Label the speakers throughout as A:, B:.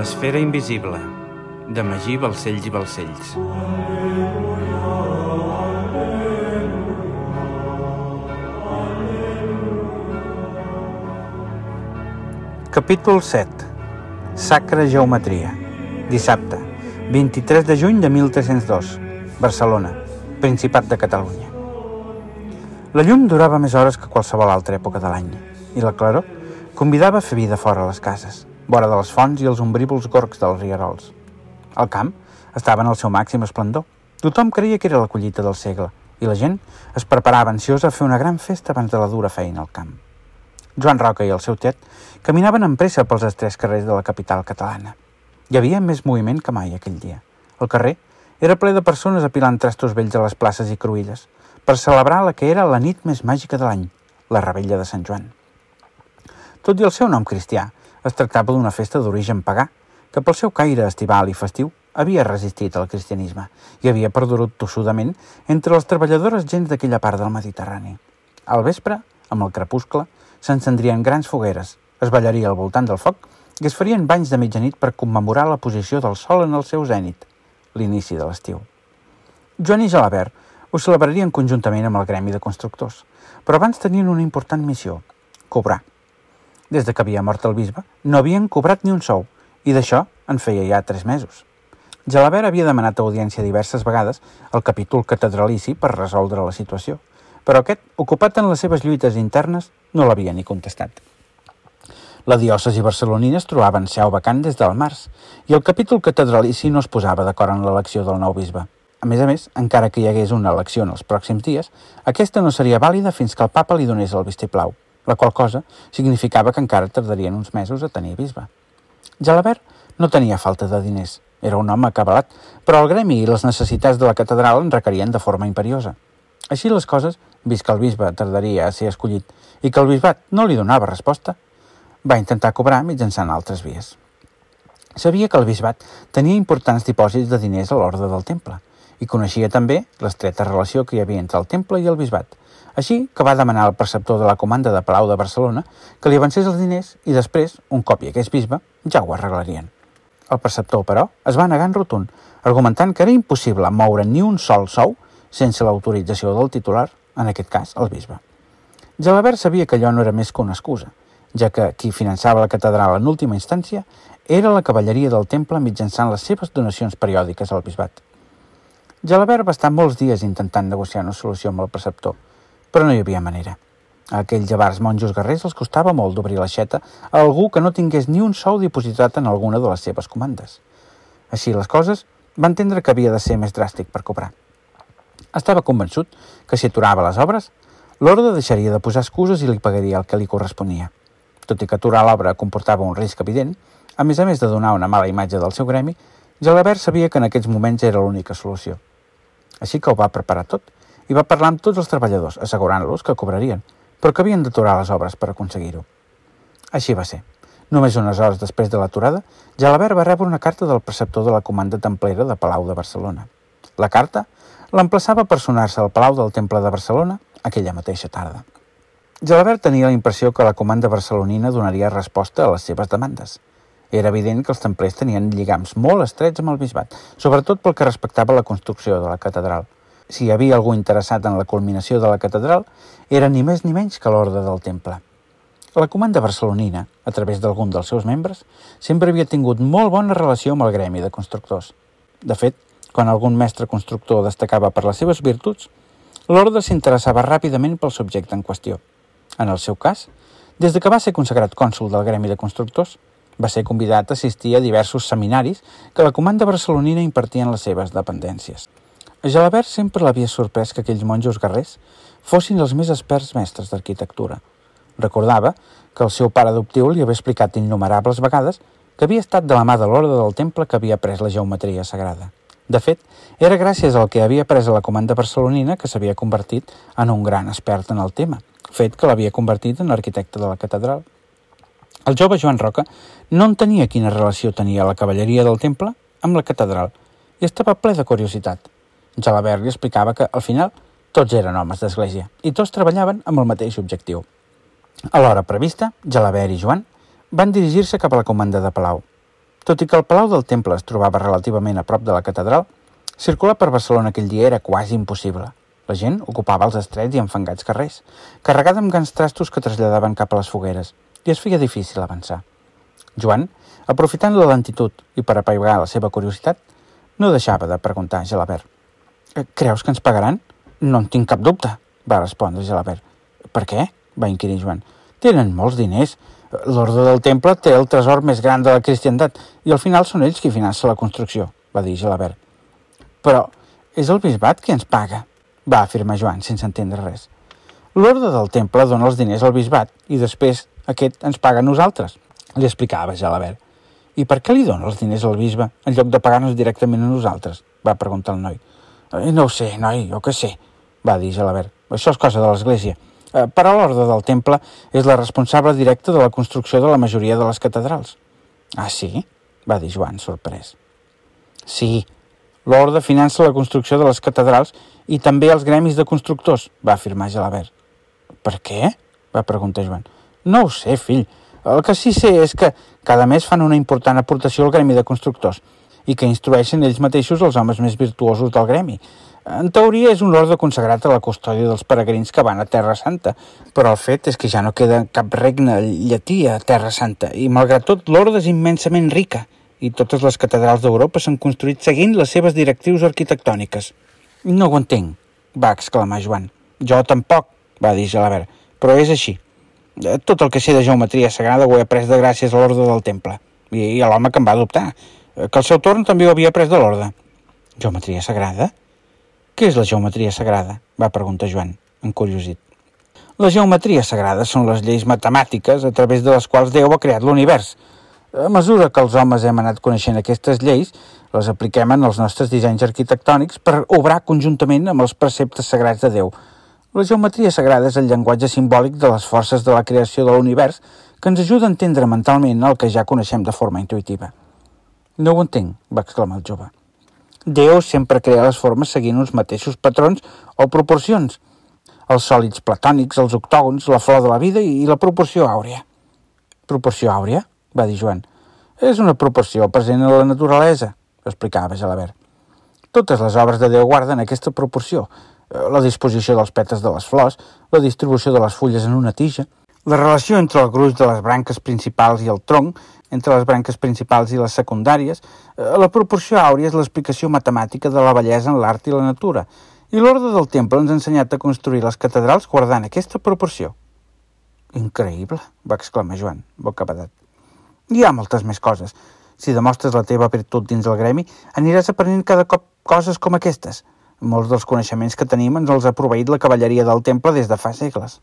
A: L'esfera invisible, de Magí Balcells i Balcells. Capítol 7. Sacra Geometria. Dissabte, 23 de juny de 1302. Barcelona, Principat de Catalunya. La llum durava més hores que qualsevol altra època de l'any i la claror convidava a fer vida fora les cases, vora de les fonts i els ombrívols gorgs dels rierols. El camp estava en el seu màxim esplendor. Tothom creia que era la collita del segle i la gent es preparava ansiosa a fer una gran festa abans de la dura feina al camp. Joan Roca i el seu tet caminaven amb pressa pels estrets carrers de la capital catalana. Hi havia més moviment que mai aquell dia. El carrer era ple de persones apilant trastos vells a les places i cruïlles per celebrar la que era la nit més màgica de l'any, la rebella de Sant Joan. Tot i el seu nom cristià, es tractava d'una festa d'origen pagà, que pel seu caire estival i festiu havia resistit al cristianisme i havia perdurat tossudament entre les treballadores gens d'aquella part del Mediterrani. Al vespre, amb el crepuscle, s'encendrien grans fogueres, es ballaria al voltant del foc i es farien banys de mitjanit per commemorar la posició del sol en el seu zènit, l'inici de l'estiu. Joan i Gelabert ho celebrarien conjuntament amb el gremi de constructors, però abans tenien una important missió, cobrar. Des de que havia mort el bisbe, no havien cobrat ni un sou, i d'això en feia ja tres mesos. Gelabert havia demanat audiència diverses vegades al capítol catedralici per resoldre la situació, però aquest, ocupat en les seves lluites internes, no l'havia ni contestat. La diòcesi barcelonina es trobava en seu vacant des del març i el capítol catedralici no es posava d'acord en l'elecció del nou bisbe. A més a més, encara que hi hagués una elecció en els pròxims dies, aquesta no seria vàlida fins que el papa li donés el vistiplau, la qual cosa significava que encara tardarien uns mesos a tenir bisbe. Jalabert no tenia falta de diners, era un home acabalat, però el gremi i les necessitats de la catedral en requerien de forma imperiosa. Així les coses, vist que el bisbe tardaria a ser escollit i que el bisbat no li donava resposta, va intentar cobrar mitjançant altres vies. Sabia que el bisbat tenia importants dipòsits de diners a l'ordre del temple i coneixia també l'estreta relació que hi havia entre el temple i el bisbat, així que va demanar al preceptor de la comanda de Palau de Barcelona que li avancés els diners i després, un cop hi hagués bisbe, ja ho arreglarien. El preceptor, però, es va negar en rotund, argumentant que era impossible moure ni un sol sou sense l'autorització del titular, en aquest cas el bisbe. Gelabert sabia que allò no era més que una excusa, ja que qui finançava la catedral en última instància era la cavalleria del temple mitjançant les seves donacions periòdiques al bisbat. Gelabert va estar molts dies intentant negociar una solució amb el preceptor, però no hi havia manera. A aquells llavars monjos guerrers els costava molt d'obrir l'aixeta a algú que no tingués ni un sou dipositat en alguna de les seves comandes. Així les coses, va entendre que havia de ser més dràstic per cobrar. Estava convençut que si aturava les obres, l'orde deixaria de posar excuses i li pagaria el que li corresponia. Tot i que aturar l'obra comportava un risc evident, a més a més de donar una mala imatge del seu gremi, Gelabert sabia que en aquests moments era l'única solució. Així que ho va preparar tot i va parlar amb tots els treballadors, assegurant-los que cobrarien, però que havien d'aturar les obres per aconseguir-ho. Així va ser. Només unes hores després de l'aturada, Gelabert va rebre una carta del preceptor de la comanda templera de Palau de Barcelona. La carta l'emplaçava per sonar-se al Palau del Temple de Barcelona aquella mateixa tarda. Gelabert tenia la impressió que la comanda barcelonina donaria resposta a les seves demandes. Era evident que els templers tenien lligams molt estrets amb el bisbat, sobretot pel que respectava la construcció de la catedral. Si hi havia algú interessat en la culminació de la catedral, era ni més ni menys que l'ordre del temple. La comanda barcelonina, a través d'algun dels seus membres, sempre havia tingut molt bona relació amb el gremi de constructors. De fet, quan algun mestre constructor destacava per les seves virtuts, l'ordre s'interessava ràpidament pel subjecte en qüestió. En el seu cas, des de que va ser consagrat cònsul del Gremi de Constructors, va ser convidat a assistir a diversos seminaris que la comanda barcelonina impartia en les seves dependències. A sempre l'havia sorprès que aquells monjos guerrers fossin els més experts mestres d'arquitectura. Recordava que el seu pare adoptiu li havia explicat innumerables vegades que havia estat de la mà de l'ordre del temple que havia pres la geometria sagrada. De fet, era gràcies al que havia pres a la comanda barcelonina que s'havia convertit en un gran expert en el tema, fet que l'havia convertit en arquitecte de la catedral. El jove Joan Roca no entenia quina relació tenia la cavalleria del temple amb la catedral i estava ple de curiositat. Jalabert li explicava que, al final, tots eren homes d'església i tots treballaven amb el mateix objectiu. A l'hora prevista, Jalabert i Joan van dirigir-se cap a la comanda de Palau. Tot i que el Palau del Temple es trobava relativament a prop de la catedral, circular per Barcelona aquell dia era quasi impossible. La gent ocupava els estrets i enfangats carrers, carregada amb grans trastos que traslladaven cap a les fogueres, i es feia difícil avançar. Joan, aprofitant la lentitud i per apaigar la seva curiositat, no deixava de preguntar a Gelabert. Eh, «Creus que ens pagaran?» «No en tinc cap dubte», va respondre Gelabert. «Per què?» va inquirir Joan. «Tenen molts diners, L'ordre del temple té el tresor més gran de la cristiandat i al final són ells qui finança la construcció, va dir Gelabert. Però és el bisbat qui ens paga, va afirmar Joan sense entendre res. L'ordre del temple dona els diners al bisbat i després aquest ens paga a nosaltres, li explicava Gelabert. I per què li dona els diners al bisbe en lloc de pagar-nos directament a nosaltres? va preguntar el noi. Eh, no ho sé, noi, jo què sé, va dir Gelabert. Això és cosa de l'església. Eh, però l'Orde del Temple és la responsable directa de la construcció de la majoria de les catedrals. Ah, sí? va dir Joan, sorprès. Sí, l'Orde finança la construcció de les catedrals i també els gremis de constructors, va afirmar Gelabert. Per què? va preguntar Joan. No ho sé, fill. El que sí sé és que cada mes fan una important aportació al gremi de constructors i que instrueixen ells mateixos els homes més virtuosos del gremi, en teoria és un ordre consagrat a la custòdia dels peregrins que van a Terra Santa, però el fet és que ja no queda cap regne llatí a Terra Santa i malgrat tot l'ordre és immensament rica i totes les catedrals d'Europa s'han construït seguint les seves directrius arquitectòniques. No ho entenc, va exclamar Joan. Jo tampoc, va dir Gelabert, però és així. Tot el que sé de geometria sagrada ho he après de gràcies a l'ordre del temple i a l'home que em va adoptar, que al seu torn també ho havia après de l'ordre. Geometria sagrada? Què és la geometria sagrada? va preguntar Joan, encuriosit. La geometria sagrada són les lleis matemàtiques a través de les quals Déu ha creat l'univers. A mesura que els homes hem anat coneixent aquestes lleis, les apliquem en els nostres dissenys arquitectònics per obrar conjuntament amb els preceptes sagrats de Déu. La geometria sagrada és el llenguatge simbòlic de les forces de la creació de l'univers que ens ajuda a entendre mentalment el que ja coneixem de forma intuïtiva. No ho entenc, va exclamar el jove. Déu sempre crea les formes seguint uns mateixos patrons o proporcions. Els sòlids platònics, els octògons, la flor de la vida i la proporció àurea. Proporció àurea? va dir Joan. És una proporció present en la naturalesa, explicava Gelabert. Totes les obres de Déu guarden aquesta proporció. La disposició dels pètals de les flors, la distribució de les fulles en una tija, la relació entre el gruix de les branques principals i el tronc, entre les branques principals i les secundàries, eh, la proporció àurea és l'explicació matemàtica de la bellesa en l'art i la natura, i l'ordre del temple ens ha ensenyat a construir les catedrals guardant aquesta proporció. Increïble, va exclamar Joan, bocabadat. Hi ha moltes més coses. Si demostres la teva virtut dins el gremi, aniràs aprenent cada cop coses com aquestes. Molts dels coneixements que tenim ens els ha proveït la cavalleria del temple des de fa segles.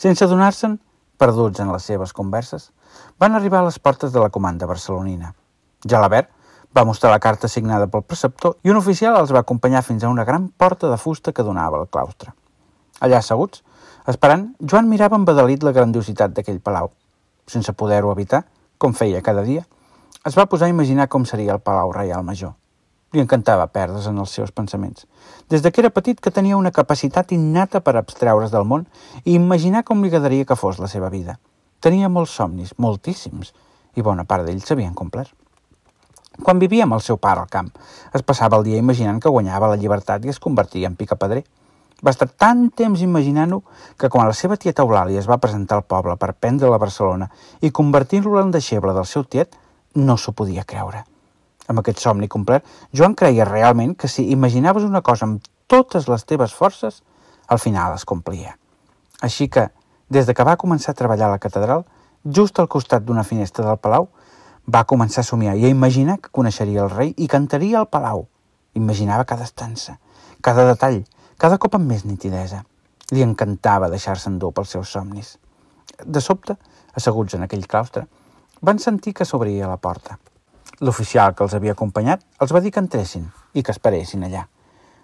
A: Sense adonar-se'n, perduts en les seves converses, van arribar a les portes de la comanda barcelonina. Jalabert va mostrar la carta signada pel preceptor i un oficial els va acompanyar fins a una gran porta de fusta que donava al claustre. Allà asseguts, esperant, Joan mirava embadalit la grandiositat d'aquell palau. Sense poder-ho evitar, com feia cada dia, es va posar a imaginar com seria el Palau Reial Major. Li encantava perdre's en els seus pensaments. Des de que era petit que tenia una capacitat innata per abstreure's del món i imaginar com li agradaria que fos la seva vida. Tenia molts somnis, moltíssims, i bona part d'ells s'havien complert. Quan vivia amb el seu pare al camp, es passava el dia imaginant que guanyava la llibertat i es convertia en picapedrer. Va estar tant temps imaginant-ho que quan la seva tieta Eulàlia es va presentar al poble per prendre la Barcelona i convertir-lo en deixeble del seu tiet, no s'ho podia creure. Amb aquest somni complet, Joan creia realment que si imaginaves una cosa amb totes les teves forces, al final es complia. Així que, des de que va començar a treballar a la catedral, just al costat d'una finestra del palau, va començar a somiar i a imaginar que coneixeria el rei i cantaria al palau. Imaginava cada estança, cada detall, cada cop amb més nitidesa. Li encantava deixar-se endur pels seus somnis. De sobte, asseguts en aquell claustre, van sentir que s'obria la porta. L'oficial que els havia acompanyat els va dir que entressin i que esperessin allà.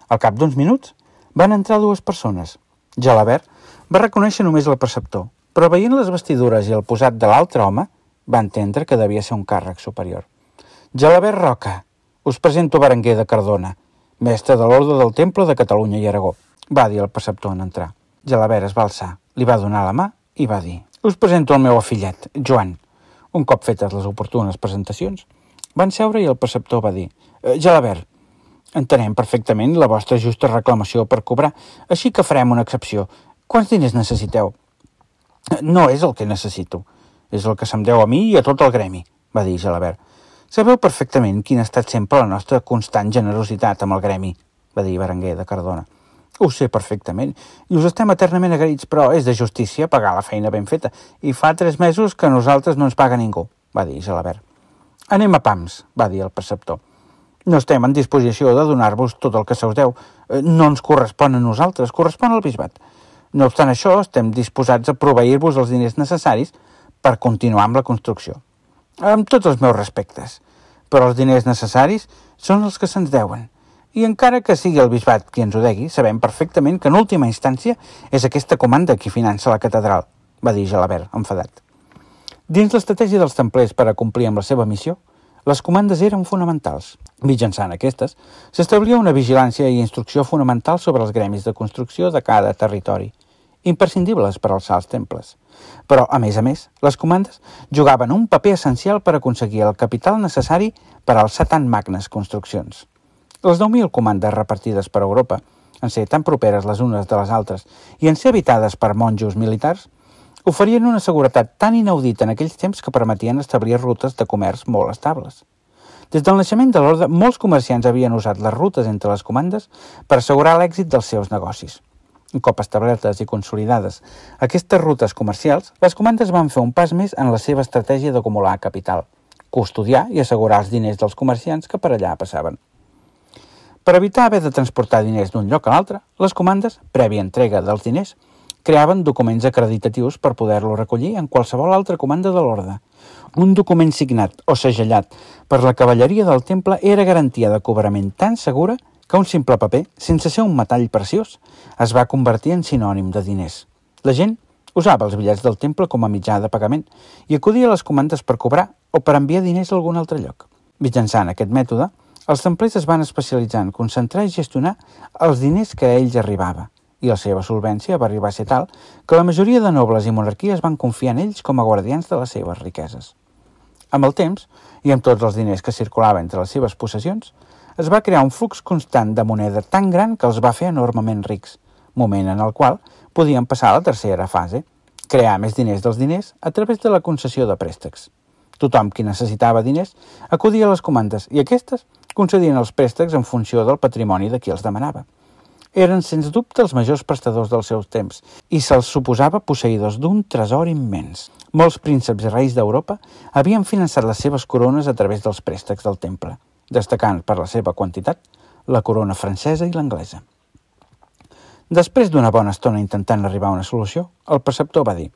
A: Al cap d'uns minuts van entrar dues persones. Gelabert va reconèixer només el preceptor, però veient les vestidures i el posat de l'altre home, va entendre que devia ser un càrrec superior. Gelabert Roca, us presento Berenguer de Cardona, mestre de l'Orde del Temple de Catalunya i Aragó, va dir el preceptor en entrar. Gelabert es va alçar, li va donar la mà i va dir Us presento el meu afillet, Joan, Un cop fetes les oportunes presentacions, van seure i el preceptor va dir eh, «Gelabert, entenem perfectament la vostra justa reclamació per cobrar, així que farem una excepció. Quants diners necessiteu?» «No és el que necessito, és el que se'm deu a mi i a tot el gremi», va dir Gelabert. «Sabeu perfectament quina ha estat sempre la nostra constant generositat amb el gremi», va dir Berenguer de Cardona. Ho sé perfectament, i us estem eternament agraïts, però és de justícia pagar la feina ben feta, i fa tres mesos que nosaltres no ens paga ningú, va dir Gelabert. Anem a pams, va dir el preceptor. No estem en disposició de donar-vos tot el que se us deu. Eh, no ens correspon a nosaltres, correspon al bisbat. No obstant això, estem disposats a proveir-vos els diners necessaris per continuar amb la construcció. Amb tots els meus respectes. Però els diners necessaris són els que se'ns deuen i encara que sigui el bisbat qui ens ho degui, sabem perfectament que en última instància és aquesta comanda qui finança la catedral, va dir Gelabert, enfadat. Dins l'estratègia dels templers per a complir amb la seva missió, les comandes eren fonamentals. Mitjançant aquestes, s'establia una vigilància i instrucció fonamental sobre els gremis de construcció de cada territori, imprescindibles per alçar els temples. Però, a més a més, les comandes jugaven un paper essencial per aconseguir el capital necessari per alçar tan magnes construccions. Les 9.000 comandes repartides per Europa, en ser tan properes les unes de les altres i en ser habitades per monjos militars, oferien una seguretat tan inaudita en aquells temps que permetien establir rutes de comerç molt estables. Des del naixement de l'ordre, molts comerciants havien usat les rutes entre les comandes per assegurar l'èxit dels seus negocis. Un cop establertes i consolidades aquestes rutes comercials, les comandes van fer un pas més en la seva estratègia d'acumular capital, custodiar i assegurar els diners dels comerciants que per allà passaven. Per evitar haver de transportar diners d'un lloc a l'altre, les comandes, prèvia entrega dels diners, creaven documents acreditatius per poder-lo recollir en qualsevol altra comanda de l'ordre. Un document signat o segellat per la cavalleria del temple era garantia de cobrament tan segura que un simple paper, sense ser un metall preciós, es va convertir en sinònim de diners. La gent usava els bitllets del temple com a mitjà de pagament i acudia a les comandes per cobrar o per enviar diners a algun altre lloc. Mitjançant aquest mètode, els templers es van especialitzar en concentrar i gestionar els diners que a ells arribava, i la seva solvència va arribar a ser tal que la majoria de nobles i monarquies van confiar en ells com a guardians de les seves riqueses. Amb el temps, i amb tots els diners que circulaven entre les seves possessions, es va crear un flux constant de moneda tan gran que els va fer enormement rics, moment en el qual podien passar a la tercera fase, crear més diners dels diners a través de la concessió de préstecs. Tothom qui necessitava diners acudia a les comandes i aquestes concedien els préstecs en funció del patrimoni de qui els demanava. Eren, sens dubte, els majors prestadors dels seus temps i se'ls suposava posseïdors d'un tresor immens. Molts prínceps i reis d'Europa havien finançat les seves corones a través dels préstecs del temple, destacant per la seva quantitat la corona francesa i l'anglesa. Després d'una bona estona intentant arribar a una solució, el preceptor va dir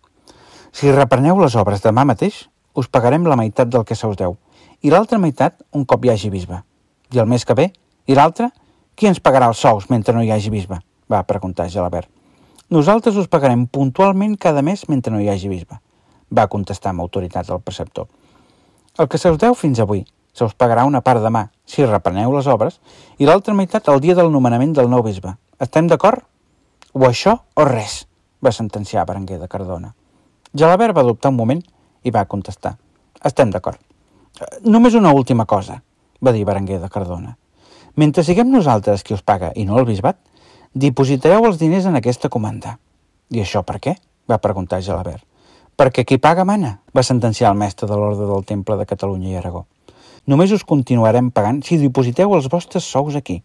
A: «Si repreneu les obres demà mateix, us pagarem la meitat del que se us deu, i l'altra meitat un cop hi hagi bisbe. I el mes que ve? I l'altre? Qui ens pagarà els sous mentre no hi hagi bisbe? Va preguntar Gelabert. Nosaltres us pagarem puntualment cada mes mentre no hi hagi bisbe, va contestar amb autoritat el preceptor. El que se us deu fins avui, se us pagarà una part demà, si repreneu les obres, i l'altra meitat el dia del nomenament del nou bisbe. Estem d'acord? O això o res, va sentenciar Berenguer de Cardona. Gelabert va dubtar un moment i va contestar. Estem d'acord. Només una última cosa, va dir Berenguer de Cardona. Mentre siguem nosaltres qui us paga i no el bisbat, dipositareu els diners en aquesta comanda. I això per què? va preguntar Gelabert. Perquè qui paga mana, va sentenciar el mestre de l'Ordre del Temple de Catalunya i Aragó. Només us continuarem pagant si dipositeu els vostres sous aquí.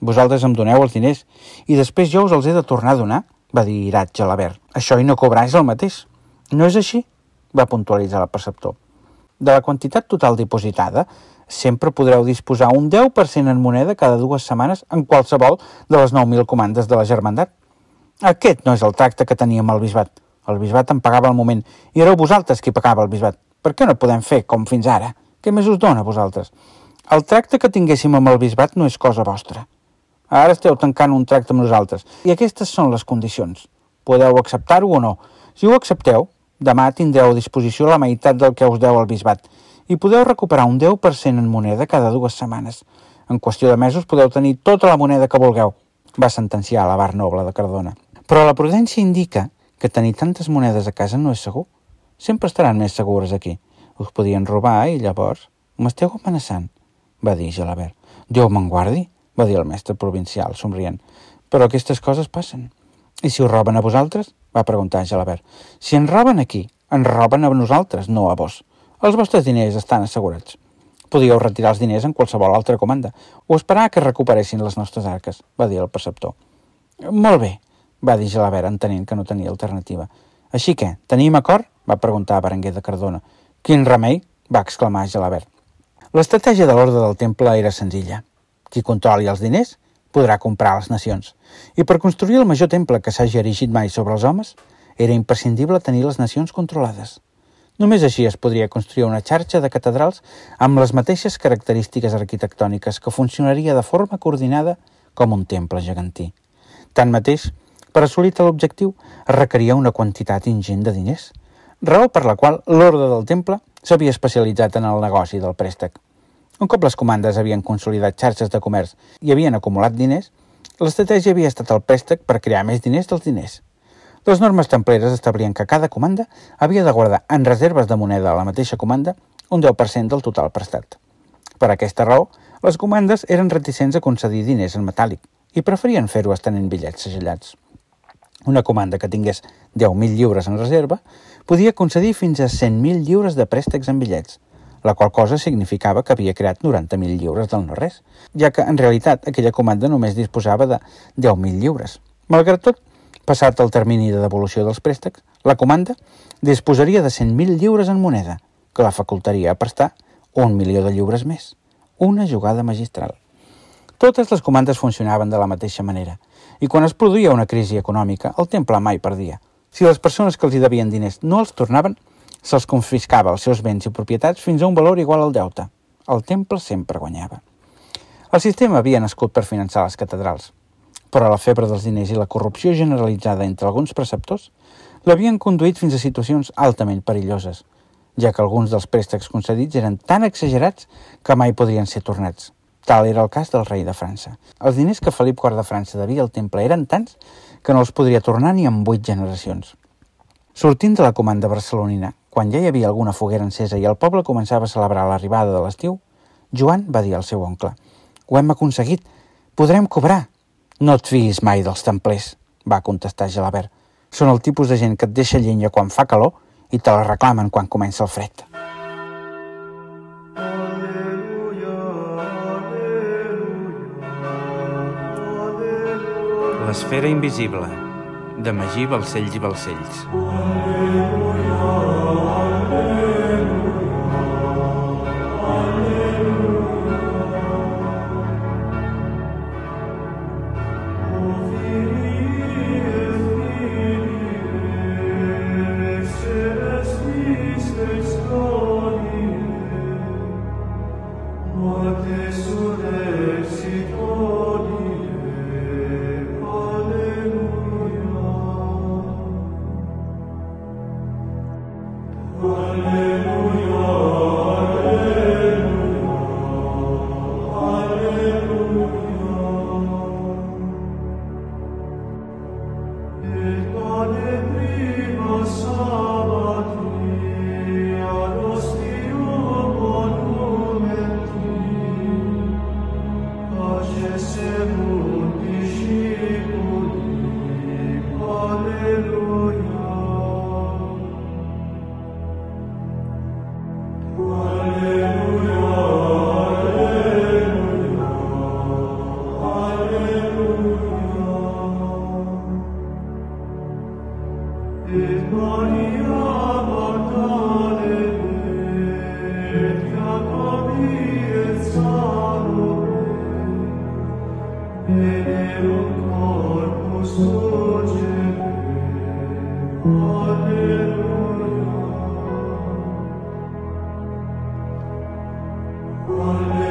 A: Vosaltres em doneu els diners i després jo us els he de tornar a donar, va dir Irat Gelabert. Això i no cobrar és el mateix. No és així? va puntualitzar el preceptor. De la quantitat total dipositada, sempre podreu disposar un 10% en moneda cada dues setmanes en qualsevol de les 9.000 comandes de la germandat. Aquest no és el tracte que teníem al bisbat. El bisbat em pagava al moment i éreu vosaltres qui pagava el bisbat. Per què no podem fer com fins ara? Què més us dona a vosaltres? El tracte que tinguéssim amb el bisbat no és cosa vostra. Ara esteu tancant un tracte amb nosaltres i aquestes són les condicions. Podeu acceptar-ho o no. Si ho accepteu, Demà tindreu a disposició la meitat del que us deu al bisbat i podeu recuperar un 10% en moneda cada dues setmanes. En qüestió de mesos podeu tenir tota la moneda que vulgueu, va sentenciar la bar noble de Cardona. Però la prudència indica que tenir tantes monedes a casa no és segur. Sempre estaran més segures aquí. Us podien robar i llavors... M'esteu amenaçant, va dir Gelabert. Déu me'n guardi, va dir el mestre provincial, somrient. Però aquestes coses passen. I si us roben a vosaltres? va preguntar Gelabert. Si ens roben aquí, ens roben a nosaltres, no a vos. Els vostres diners estan assegurats. Podíeu retirar els diners en qualsevol altra comanda o esperar que recuperessin les nostres arques, va dir el preceptor. Molt bé, va dir Gelabert, entenent que no tenia alternativa. Així que, tenim acord? va preguntar Berenguer de Cardona. Quin remei? va exclamar Gelabert. L'estratègia de l'ordre del temple era senzilla. Qui controli els diners podrà comprar les nacions. I per construir el major temple que s'hagi erigit mai sobre els homes, era imprescindible tenir les nacions controlades. Només així es podria construir una xarxa de catedrals amb les mateixes característiques arquitectòniques que funcionaria de forma coordinada com un temple gegantí. Tanmateix, per assolir tal objectiu es requeria una quantitat ingent de diners, raó per la qual l'ordre del temple s'havia especialitzat en el negoci del préstec. Un cop les comandes havien consolidat xarxes de comerç i havien acumulat diners, l'estratègia havia estat el préstec per crear més diners dels diners. Les normes templeres establien que cada comanda havia de guardar en reserves de moneda a la mateixa comanda un 10% del total prestat. Per aquesta raó, les comandes eren reticents a concedir diners en metàl·lic i preferien fer-ho estenent bitllets segellats. Una comanda que tingués 10.000 lliures en reserva podia concedir fins a 100.000 lliures de préstecs en bitllets, la qual cosa significava que havia creat 90.000 lliures del no-res, ja que en realitat aquella comanda només disposava de 10.000 lliures. Malgrat tot, passat el termini de devolució dels préstecs, la comanda disposaria de 100.000 lliures en moneda, que la facultaria a prestar un milió de lliures més. Una jugada magistral. Totes les comandes funcionaven de la mateixa manera, i quan es produïa una crisi econòmica, el temple mai perdia. Si les persones que els hi devien diners no els tornaven, se'ls confiscava els seus béns i propietats fins a un valor igual al deute. El temple sempre guanyava. El sistema havia nascut per finançar les catedrals, però la febre dels diners i la corrupció generalitzada entre alguns preceptors l'havien conduït fins a situacions altament perilloses, ja que alguns dels préstecs concedits eren tan exagerats que mai podrien ser tornats. Tal era el cas del rei de França. Els diners que Felip IV de França devia al temple eren tants que no els podria tornar ni en vuit generacions. Sortint de la comanda barcelonina, quan ja hi havia alguna foguera encesa i el poble començava a celebrar l'arribada de l'estiu, Joan va dir al seu oncle «Ho hem aconseguit! Podrem cobrar!» «No et fiïs mai dels templers», va contestar Gelabert. «Són el tipus de gent que et deixa llenya quan fa calor i te la reclamen quan comença el fred». L'esfera invisible de Magí Balcells i Balcells. Aleluia.
B: Alleluia.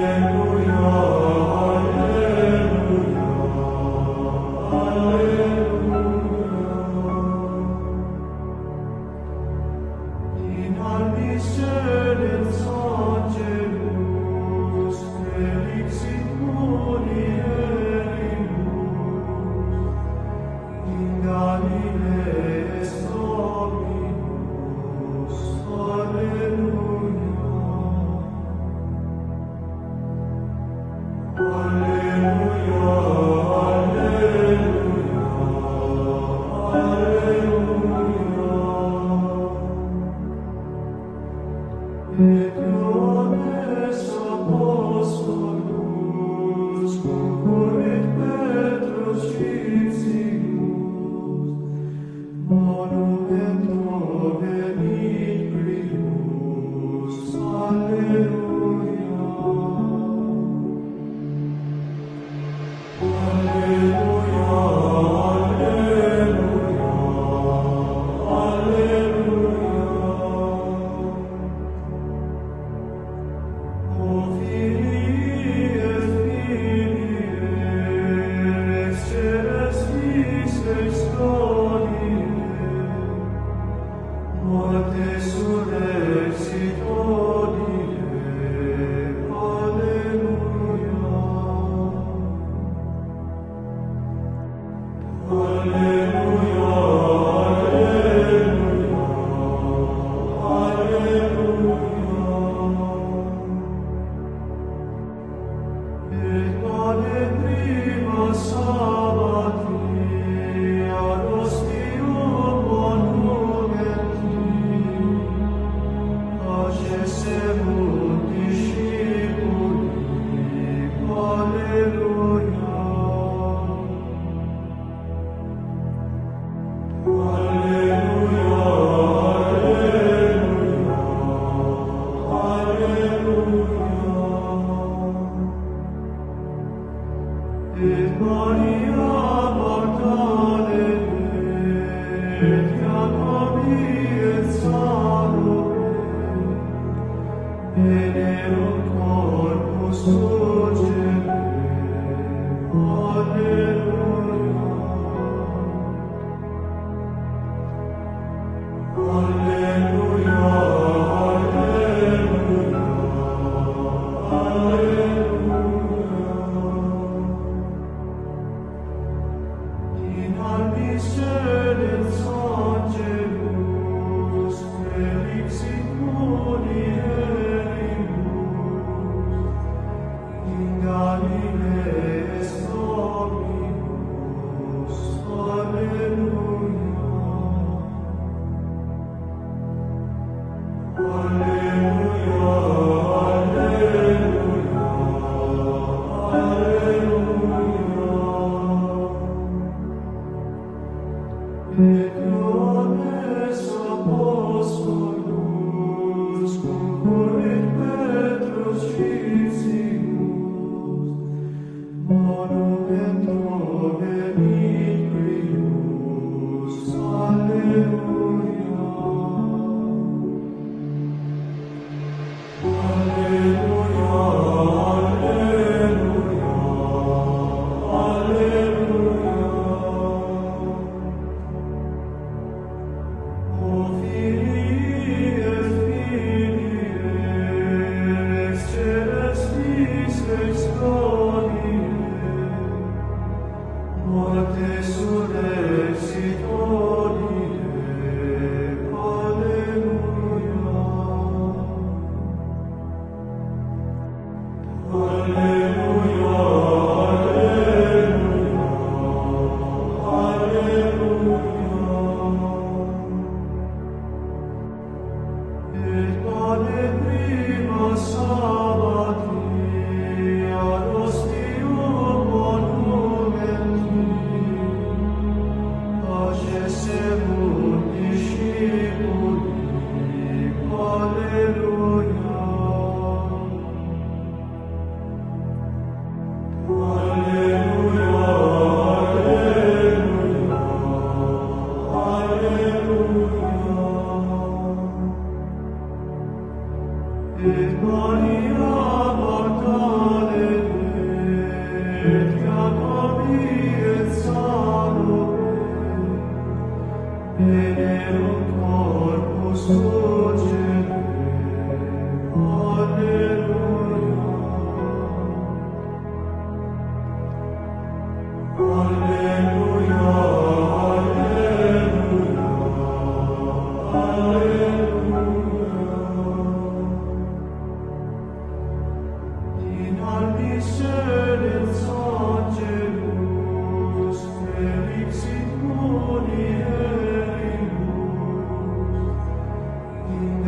B: Alleluia, Oh.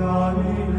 B: Maria.